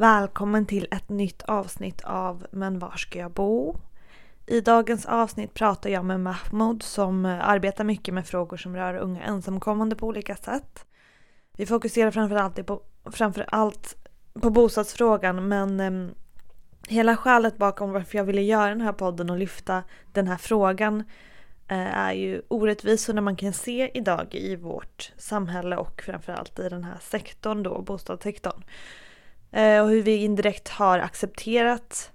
Välkommen till ett nytt avsnitt av Men var ska jag bo? I dagens avsnitt pratar jag med Mahmoud som eh, arbetar mycket med frågor som rör unga ensamkommande på olika sätt. Vi fokuserar framförallt på, framför på bostadsfrågan men eh, hela skälet bakom varför jag ville göra den här podden och lyfta den här frågan eh, är ju orättvisorna man kan se idag i vårt samhälle och framförallt i den här sektorn då, bostadssektorn. Eh, och hur vi indirekt har accepterat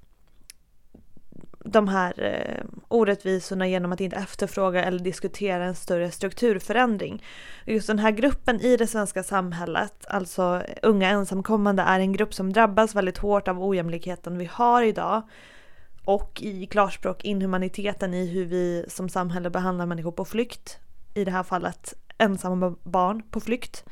de här eh, orättvisorna genom att inte efterfråga eller diskutera en större strukturförändring. Just den här gruppen i det svenska samhället, alltså unga ensamkommande, är en grupp som drabbas väldigt hårt av ojämlikheten vi har idag. Och i klarspråk inhumaniteten i hur vi som samhälle behandlar människor på flykt. I det här fallet ensamma barn på flykt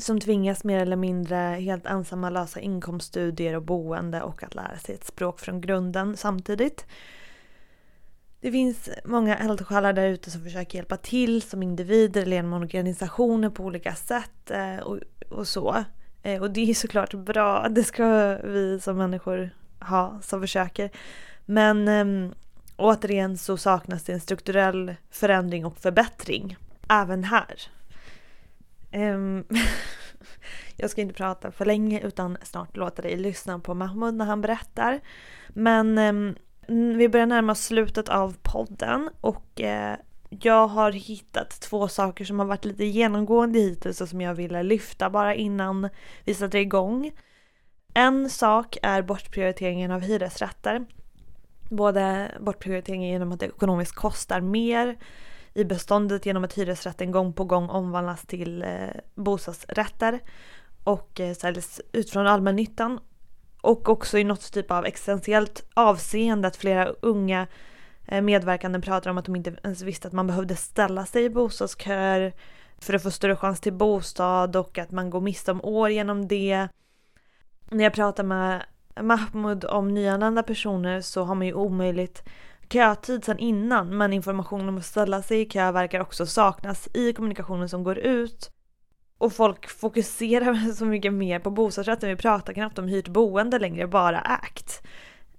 som tvingas mer eller mindre helt ensamma lösa inkomststudier och boende och att lära sig ett språk från grunden samtidigt. Det finns många eldsjälar där ute som försöker hjälpa till som individer eller genom organisationer på olika sätt eh, och, och så. Eh, och det är såklart bra, det ska vi som människor ha som försöker. Men äm, återigen så saknas det en strukturell förändring och förbättring även här. Um, jag ska inte prata för länge utan snart låta dig lyssna på Mahmoud när han berättar. Men um, vi börjar närma oss slutet av podden och uh, jag har hittat två saker som har varit lite genomgående hittills och som jag ville lyfta bara innan vi sätter igång. En sak är bortprioriteringen av hyresrätter. Både bortprioriteringen genom att det ekonomiskt kostar mer i beståndet genom att hyresrätten gång på gång omvandlas till eh, bostadsrätter och eh, säljs ut från allmännyttan. Och också i något typ av existentiellt avseende att flera unga eh, medverkande pratar om att de inte ens visste att man behövde ställa sig i bostadsköer för att få större chans till bostad och att man går miste om år genom det. När jag pratar med Mahmoud om nyanlända personer så har man ju omöjligt kötid sedan innan men information om att ställa sig i kö verkar också saknas i kommunikationen som går ut. Och folk fokuserar så mycket mer på bostadsrätten. Vi pratar knappt om hyrt boende längre, bara ägt.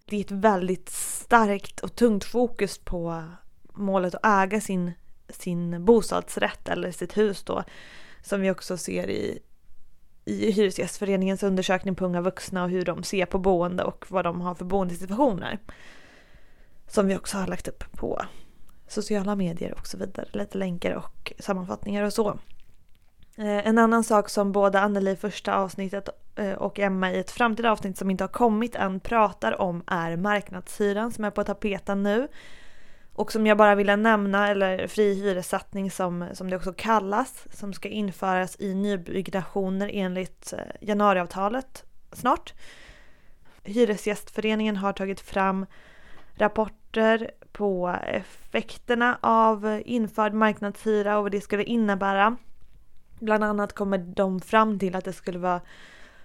Det är ett väldigt starkt och tungt fokus på målet att äga sin, sin bostadsrätt eller sitt hus då. Som vi också ser i, i Hyresgästföreningens undersökning på unga vuxna och hur de ser på boende och vad de har för boendesituationer. Som vi också har lagt upp på sociala medier och så vidare. Lite länkar och sammanfattningar och så. Eh, en annan sak som både Anneli i första avsnittet eh, och Emma i ett framtida avsnitt som inte har kommit än pratar om är marknadshyran som är på tapeten nu. Och som jag bara ville nämna, eller fri hyressättning som, som det också kallas, som ska införas i nybyggnationer enligt eh, januariavtalet snart. Hyresgästföreningen har tagit fram rapporter på effekterna av införd marknadshyra och vad det skulle innebära. Bland annat kommer de fram till att det skulle vara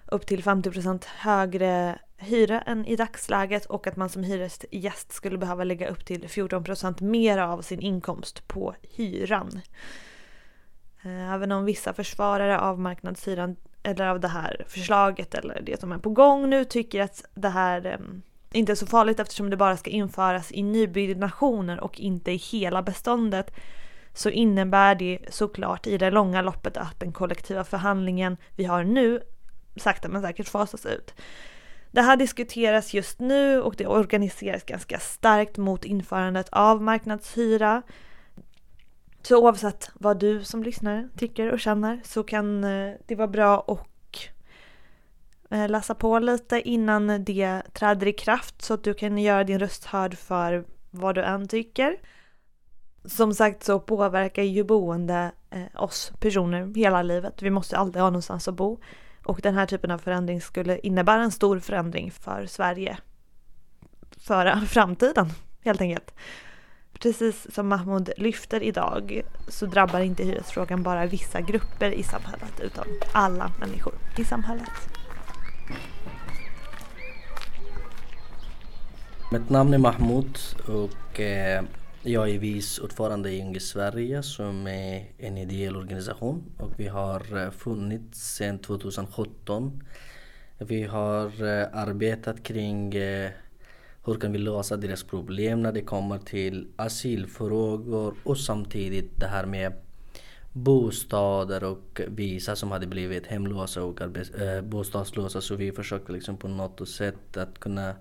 upp till 50% högre hyra än i dagsläget och att man som hyresgäst skulle behöva lägga upp till 14% mer av sin inkomst på hyran. Eh, även om vissa försvarare av marknadshyran eller av det här förslaget eller det som är på gång nu tycker att det här ehm, inte så farligt eftersom det bara ska införas i nybyggnationer och inte i hela beståndet så innebär det såklart i det långa loppet att den kollektiva förhandlingen vi har nu sakta men säkert fasas ut. Det här diskuteras just nu och det organiseras ganska starkt mot införandet av marknadshyra. Så oavsett vad du som lyssnare tycker och känner så kan eh, det vara bra att Eh, läsa på lite innan det träder i kraft så att du kan göra din röst hörd för vad du än tycker. Som sagt så påverkar ju boende eh, oss personer hela livet. Vi måste alltid ha någonstans att bo. Och den här typen av förändring skulle innebära en stor förändring för Sverige. För framtiden helt enkelt. Precis som Mahmoud lyfter idag så drabbar inte hyresfrågan bara vissa grupper i samhället utan alla människor i samhället. Mitt namn är Mahmoud och eh, jag är vice ordförande i Unge Sverige som är en ideell organisation och vi har eh, funnits sedan 2017. Vi har eh, arbetat kring hur kan vi lösa deras problem när det kommer till asylfrågor och samtidigt det här med bostäder och vissa som hade blivit hemlösa och bostadslösa så vi försökte liksom på något sätt att kunna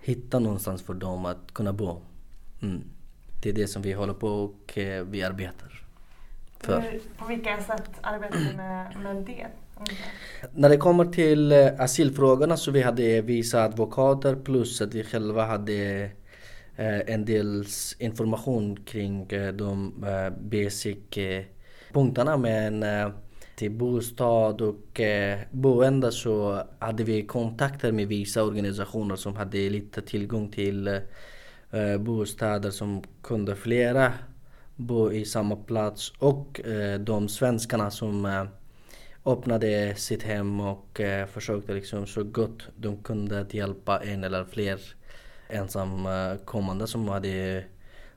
hitta någonstans för dem att kunna bo. Mm. Det är det som vi håller på och äh, vi arbetar för. Hur, på vilka sätt arbetar du med, med det? När det kommer till äh, asylfrågorna så vi hade vissa advokater plus att vi själva hade en del information kring de basic punkterna men eh, till bostad och eh, boende så hade vi kontakter med vissa organisationer som hade lite tillgång till eh, bostäder som kunde flera bo i samma plats och eh, de svenskarna som eh, öppnade sitt hem och eh, försökte liksom så gott de kunde att hjälpa en eller fler ensamkommande som hade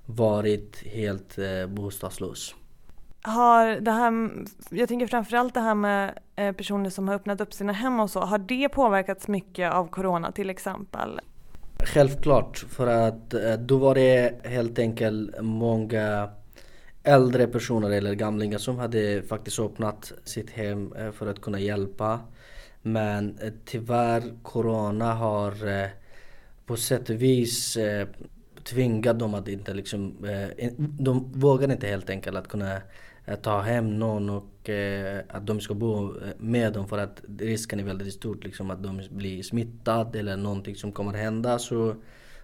varit helt bostadslös. Har det här, jag tänker framförallt det här med eh, personer som har öppnat upp sina hem och så, har det påverkats mycket av corona till exempel? Självklart, för att eh, då var det helt enkelt många äldre personer eller gamlingar som hade faktiskt öppnat sitt hem eh, för att kunna hjälpa. Men tyvärr, corona har på sätt och vis tvingat dem att inte liksom, de vågar inte helt enkelt att kunna Eh, ta hem någon och eh, att de ska bo eh, med dem för att risken är väldigt stor liksom, att de blir smittade eller någonting som kommer hända. Så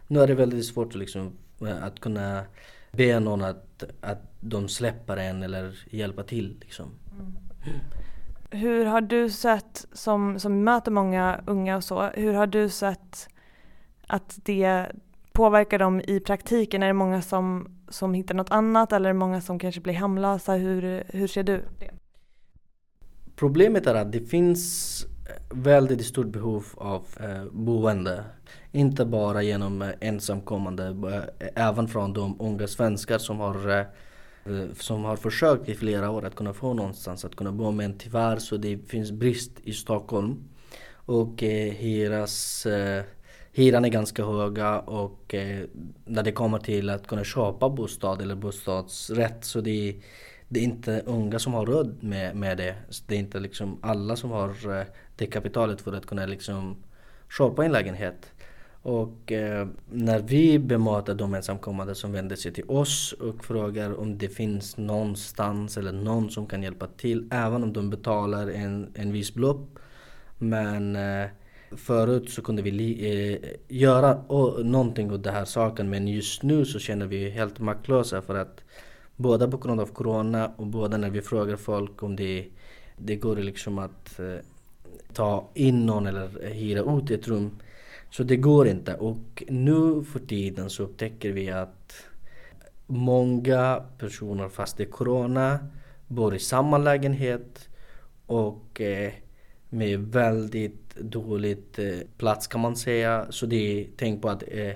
nu är det väldigt svårt liksom, eh, att kunna be någon att, att de släpper en eller hjälpa till. Liksom. Mm. Hur har du sett, som, som möter många unga och så, hur har du sett att det påverkar dem i praktiken? Är det många som som hittar något annat eller är det många som kanske blir hemlösa? Hur, hur ser du det? Problemet är att det finns väldigt stort behov av eh, boende. Inte bara genom eh, ensamkommande, eh, även från de unga svenskar som har eh, eh, som har försökt i flera år att kunna få någonstans att kunna bo men tyvärr så det finns brist i Stockholm. Och eh, hyras eh, hyran är ganska höga och eh, när det kommer till att kunna köpa bostad eller bostadsrätt så det är, det är inte unga som har råd med, med det. Det är inte liksom alla som har eh, det kapitalet för att kunna liksom köpa en lägenhet. Och eh, när vi bemöter de ensamkommande som vänder sig till oss och frågar om det finns någonstans eller någon som kan hjälpa till, även om de betalar en, en viss belopp. Men eh, Förut så kunde vi eh, göra och, någonting åt den här saken men just nu så känner vi helt maktlösa för att både på grund av Corona och både när vi frågar folk om det, det går liksom att eh, ta in någon eller hyra ut ett rum. Så det går inte och nu för tiden så upptäcker vi att många personer fast det är Corona bor i samma lägenhet och eh, med väldigt dåligt eh, plats kan man säga. Så det är, tänk på att eh,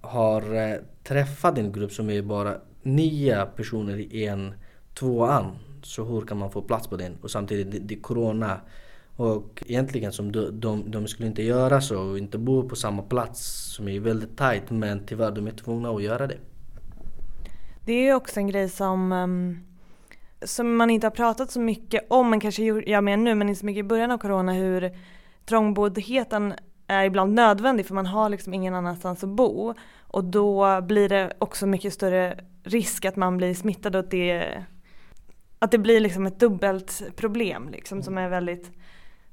har eh, träffat en grupp som är bara nio personer i en tvåan. Så hur kan man få plats på den? Och samtidigt det, det är Corona. Och egentligen som de, de, de skulle inte göra så och inte bo på samma plats som är väldigt tajt men tyvärr de är tvungna att göra det. Det är också en grej som um som man inte har pratat så mycket om, men kanske gör mer nu, men inte så mycket i början av corona, hur trångboddheten är ibland nödvändig för man har liksom ingen annanstans att bo. Och då blir det också mycket större risk att man blir smittad och att det, att det blir liksom ett dubbelt problem liksom, som är väldigt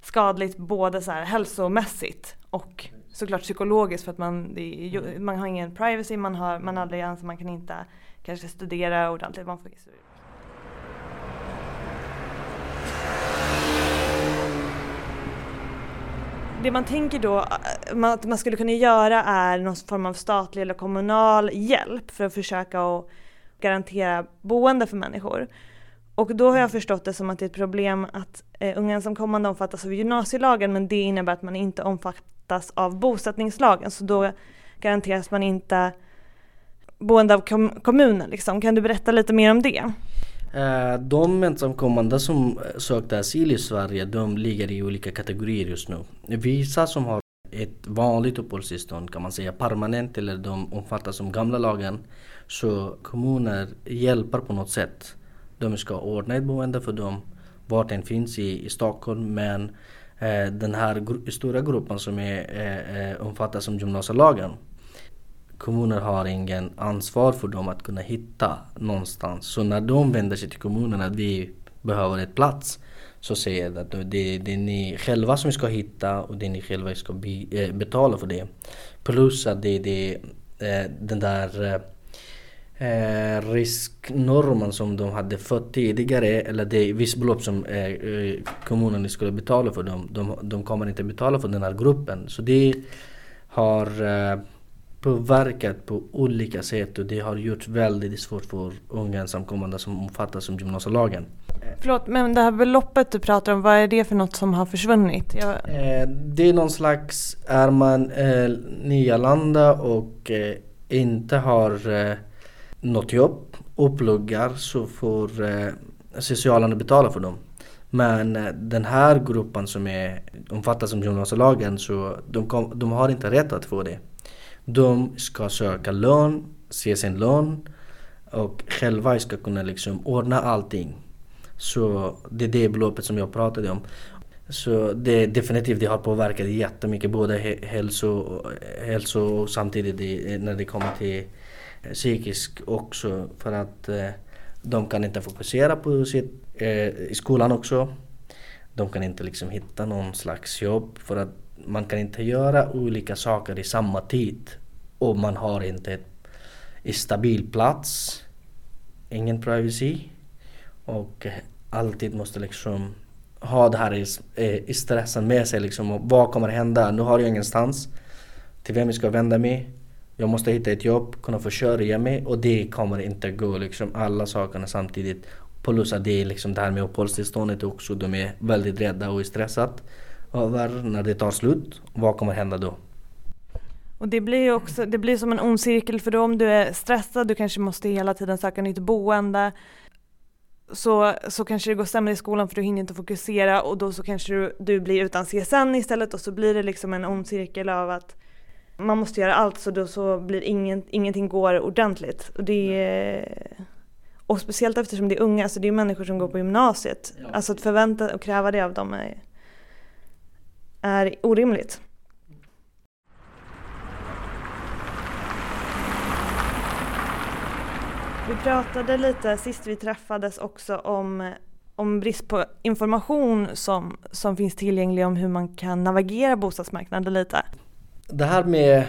skadligt både så här hälsomässigt och såklart psykologiskt för att man, det, man har ingen privacy, man, har, man är aldrig ens, man kan inte kanske studera ordentligt. Man får det man tänker då eh, att man skulle kunna göra är någon form av statlig eller kommunal hjälp för att försöka att garantera boende för människor. Och då har jag förstått det som att det är ett problem att eh, unga ensamkommande omfattas av gymnasielagen men det innebär att man inte omfattas av bosättningslagen så då garanteras man inte boende av kom kommunen. Liksom. Kan du berätta lite mer om det? Eh, de ensamkommande som eh, sökte asyl i Sverige, de ligger i olika kategorier just nu. Vissa som har ett vanligt uppehållstillstånd kan man säga permanent eller de omfattas som gamla lagen. Så kommuner hjälper på något sätt. De ska ordna ett boende för dem vart den finns i, i Stockholm men eh, den här gr stora gruppen som är, eh, eh omfattas som gymnasielagen kommuner har ingen ansvar för dem att kunna hitta någonstans. Så när de vänder sig till kommunen att vi behöver ett plats så säger de att det, det är ni själva som ska hitta och det är ni själva som ska be, eh, betala för det. Plus att det är äh, eh, den där eh, eh, risknormen som de hade fått tidigare eller det är visst belopp som eh, kommunen skulle betala för dem. De, de kommer inte betala för den här gruppen. Så det har påverkat på olika sätt och det har gjort väldigt svårt för unga ensamkommande som omfattas som gymnasielagen. Förlåt, men det här beloppet du pratar om, vad är det för något som har försvunnit? Jag... Eh, det är någon slags, är man eh, nyanlända och eh, inte har eh, något jobb och pluggar så får eh, socialen betala för dem. Men eh, den här gruppen som är, omfattas som gymnasielagen så de, kom, de har inte rätt att få det. De ska söka lön, se sin lön och själva ska kunna liksom ordna allting. Så det är det beloppet som jag pratade om. Så det definitivt det har påverkat jättemycket både hälso, hälso och samtidigt när det kommer till psykisk också för att eh, de kan inte fokusera på sitt, eh, i skolan också. De kan inte liksom hitta någon slags jobb för att man kan inte göra olika saker i samma tid och man har inte en stabil plats, ingen privacy och alltid måste liksom ha det här i, eh, i stressen med sig liksom. Och vad kommer hända? Nu har jag ingenstans till vem jag ska vända mig. Jag måste hitta ett jobb, kunna försörja mig och det kommer inte gå liksom alla sakerna samtidigt. Plus att det är liksom det här med uppehållstillståndet också. De är väldigt rädda och stressade över när det tar slut. Vad kommer hända då? Och det blir ju också, det blir som en ond cirkel för då om du är stressad, du kanske måste hela tiden söka nytt boende. Så, så kanske det går sämre i skolan för du hinner inte fokusera och då så kanske du, du blir utan CSN istället och så blir det liksom en ond cirkel av att man måste göra allt så då så blir ingen, ingenting går ordentligt. Och det är, och speciellt eftersom det är unga, alltså det är människor som går på gymnasiet. Alltså att förvänta och kräva det av dem är, är orimligt. Vi pratade lite sist vi träffades också om, om brist på information som, som finns tillgänglig om hur man kan navigera bostadsmarknaden lite. Det här med eh,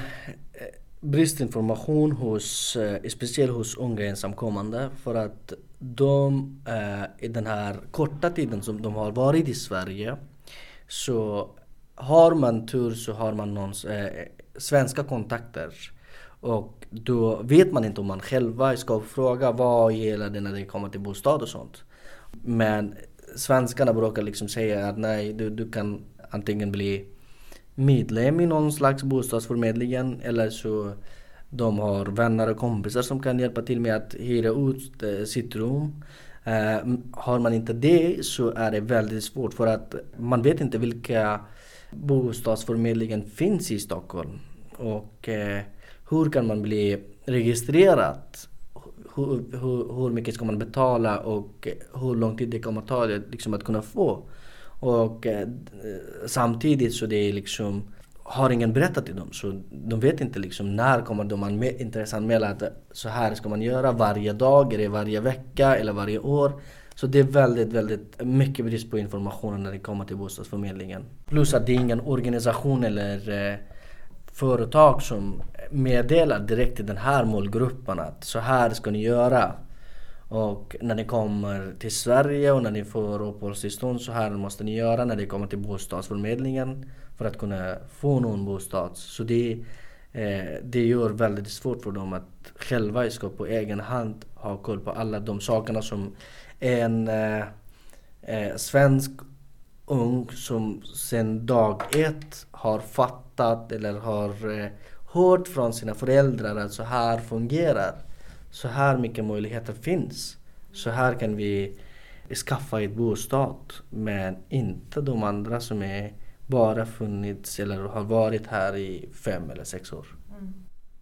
bristinformation hos, eh, speciellt hos unga ensamkommande för att de eh, i den här korta tiden som de har varit i Sverige så har man tur så har man någons eh, svenska kontakter och då vet man inte om man själva ska fråga vad gäller det när det kommer till bostad och sånt. Men svenskarna brukar liksom säga att nej, du, du kan antingen bli medlem i någon slags bostadsförmedlingen eller så de har vänner och kompisar som kan hjälpa till med att hyra ut eh, sitt rum. Eh, har man inte det så är det väldigt svårt för att man vet inte vilka bostadsförmedlingen finns i Stockholm. Och eh, hur kan man bli registrerad? Hur, hur, hur mycket ska man betala och hur lång tid det kommer att ta liksom, att kunna få? Och eh, samtidigt så det är liksom har ingen berättat till dem så de vet inte liksom när kommer de an intresseanmäla att så här ska man göra varje dag eller varje vecka eller varje år. Så det är väldigt, väldigt mycket brist på information när det kommer till bostadsförmedlingen. Plus att det är ingen organisation eller eh, företag som meddelar direkt till den här målgruppen att så här ska ni göra. Och när ni kommer till Sverige och när ni får uppehållstillstånd så här måste ni göra när ni kommer till bostadsförmedlingen för att kunna få någon bostad. Så det, eh, det gör väldigt svårt för dem att själva ska på egen hand ha koll på alla de sakerna som en eh, eh, svensk ung som sedan dag ett har fattat eller har eh, hört från sina föräldrar att så här fungerar. Så här mycket möjligheter finns. Så här kan vi skaffa ett bostad men inte de andra som är bara funnits eller har varit här i fem eller sex år. Mm.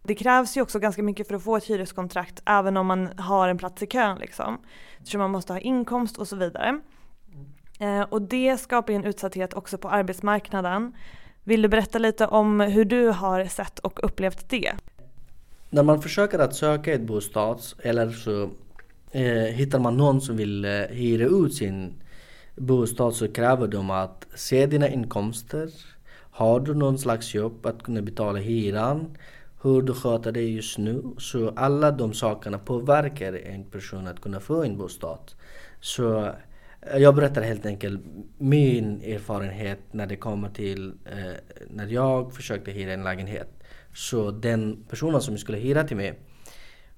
Det krävs ju också ganska mycket för att få ett hyreskontrakt även om man har en plats i kön liksom. Så man måste ha inkomst och så vidare. Eh, och det skapar ju en utsatthet också på arbetsmarknaden. Vill du berätta lite om hur du har sett och upplevt det? När man försöker att söka ett bostad eller så eh, hittar man någon som vill eh, hyra ut sin bostad så kräver de att se dina inkomster. Har du någon slags jobb att kunna betala hyran? Hur du sköter dig just nu. Så alla de sakerna påverkar en person att kunna få en bostad. Så eh, jag berättar helt enkelt min erfarenhet när det kommer till eh, när jag försökte hyra en lägenhet. Så den personen som skulle hyra till mig,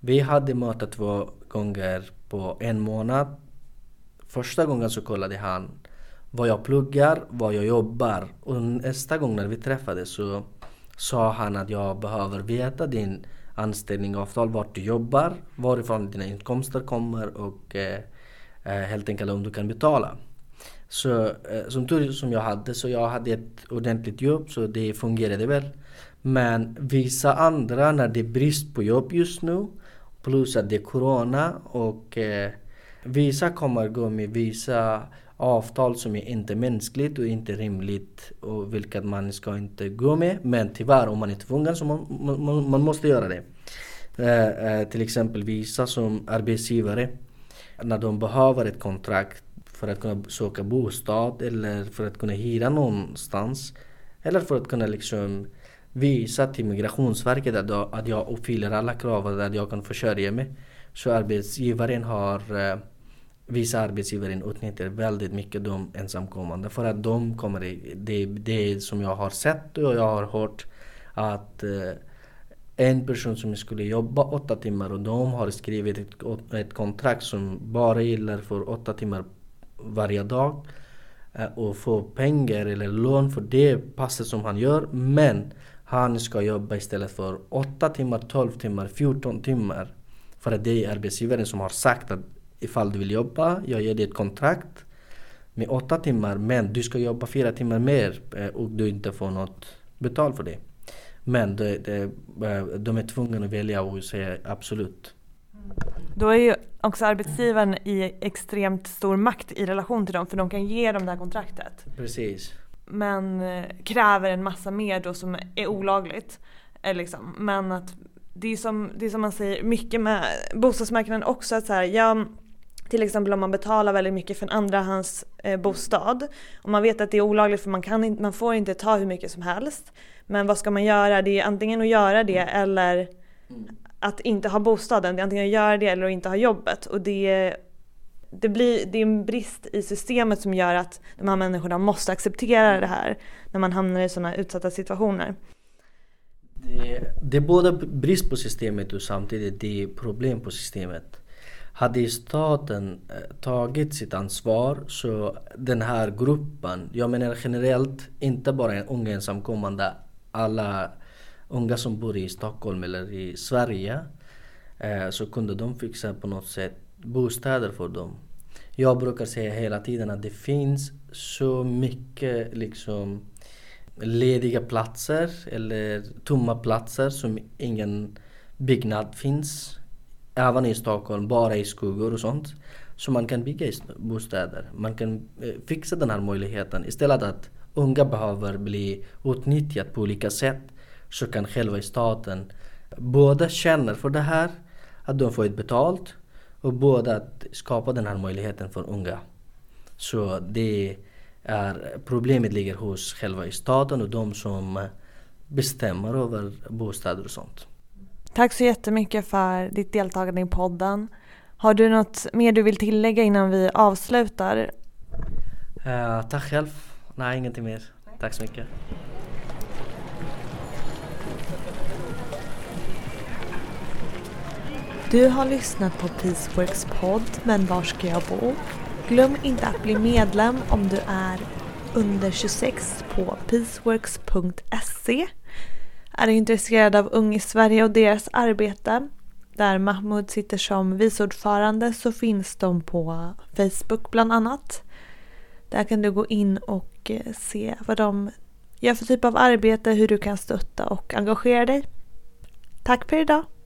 vi hade möte två gånger på en månad. Första gången så kollade han vad jag pluggar, vad jag jobbar och nästa gång när vi träffades så sa han att jag behöver veta din anställningsavtal, vart du jobbar, varifrån dina inkomster kommer och eh, eh, helt enkelt om du kan betala. Så eh, som tur som jag hade, så jag hade ett ordentligt jobb så det fungerade väl. Men vissa andra, när det är brist på jobb just nu, plus att det är Corona och eh, vissa kommer gå med vissa avtal som är inte mänskligt och inte rimligt och vilket man ska inte gå med. Men tyvärr om man är tvungen så man, man, man måste göra det. Eh, eh, till exempel vissa som arbetsgivare när de behöver ett kontrakt för att kunna söka bostad eller för att kunna hyra någonstans eller för att kunna liksom visa till Migrationsverket att jag, att jag uppfyller alla krav och att jag kan försörja mig. Så arbetsgivaren har eh, Vissa arbetsgivare utnyttjar väldigt mycket de ensamkommande för att de kommer i, det, det som jag har sett och jag har hört att eh, en person som skulle jobba åtta timmar och de har skrivit ett, ett kontrakt som bara gäller för åtta timmar varje dag eh, och få pengar eller lån för det passet som han gör men han ska jobba istället för 8 timmar, 12 timmar, 14 timmar. För att det är arbetsgivaren som har sagt att ifall du vill jobba, jag ger dig ett kontrakt med 8 timmar men du ska jobba 4 timmar mer eh, och du inte får något betalt för det. Men de, de, eh, de är tvungna att välja och säga absolut. Då är ju också arbetsgivaren i extremt stor makt i relation till dem för de kan ge dem det här kontraktet. Precis men eh, kräver en massa mer då som är olagligt. Liksom. Men att det är, som, det är som man säger mycket med bostadsmarknaden också att så här, ja, till exempel om man betalar väldigt mycket för en andrahands eh, bostad och man vet att det är olagligt för man, kan inte, man får inte ta hur mycket som helst. Men vad ska man göra? Det är antingen att göra det eller mm. att inte ha bostaden. Det är antingen att göra det eller att inte ha jobbet. Och det det, blir, det är en brist i systemet som gör att de här människorna måste acceptera det här när man hamnar i sådana utsatta situationer. Det, det är både brist på systemet och samtidigt det är problem på systemet. Hade staten eh, tagit sitt ansvar så den här gruppen, jag menar generellt, inte bara unga ensamkommande, alla unga som bor i Stockholm eller i Sverige, eh, så kunde de fixa på något sätt bostäder för dem. Jag brukar säga hela tiden att det finns så mycket liksom lediga platser eller tomma platser som ingen byggnad finns. Även i Stockholm, bara i skuggor och sånt. Så man kan bygga bostäder. Man kan eh, fixa den här möjligheten. Istället att unga behöver bli utnyttjade på olika sätt så kan själva staten både känna för det här, att de får ett betalt och båda att skapa den här möjligheten för unga. Så det är, problemet ligger hos själva staten och de som bestämmer över bostäder och sånt. Tack så jättemycket för ditt deltagande i podden. Har du något mer du vill tillägga innan vi avslutar? Uh, tack själv. Nej, ingenting mer. Tack så mycket. Du har lyssnat på Peaceworks podd Men var ska jag bo? Glöm inte att bli medlem om du är under 26 på peaceworks.se. Är du intresserad av Ung i Sverige och deras arbete? där Mahmoud sitter som vice ordförande så finns de på Facebook bland annat. Där kan du gå in och eh, se vad de gör för typ av arbete, hur du kan stötta och engagera dig. Tack för idag!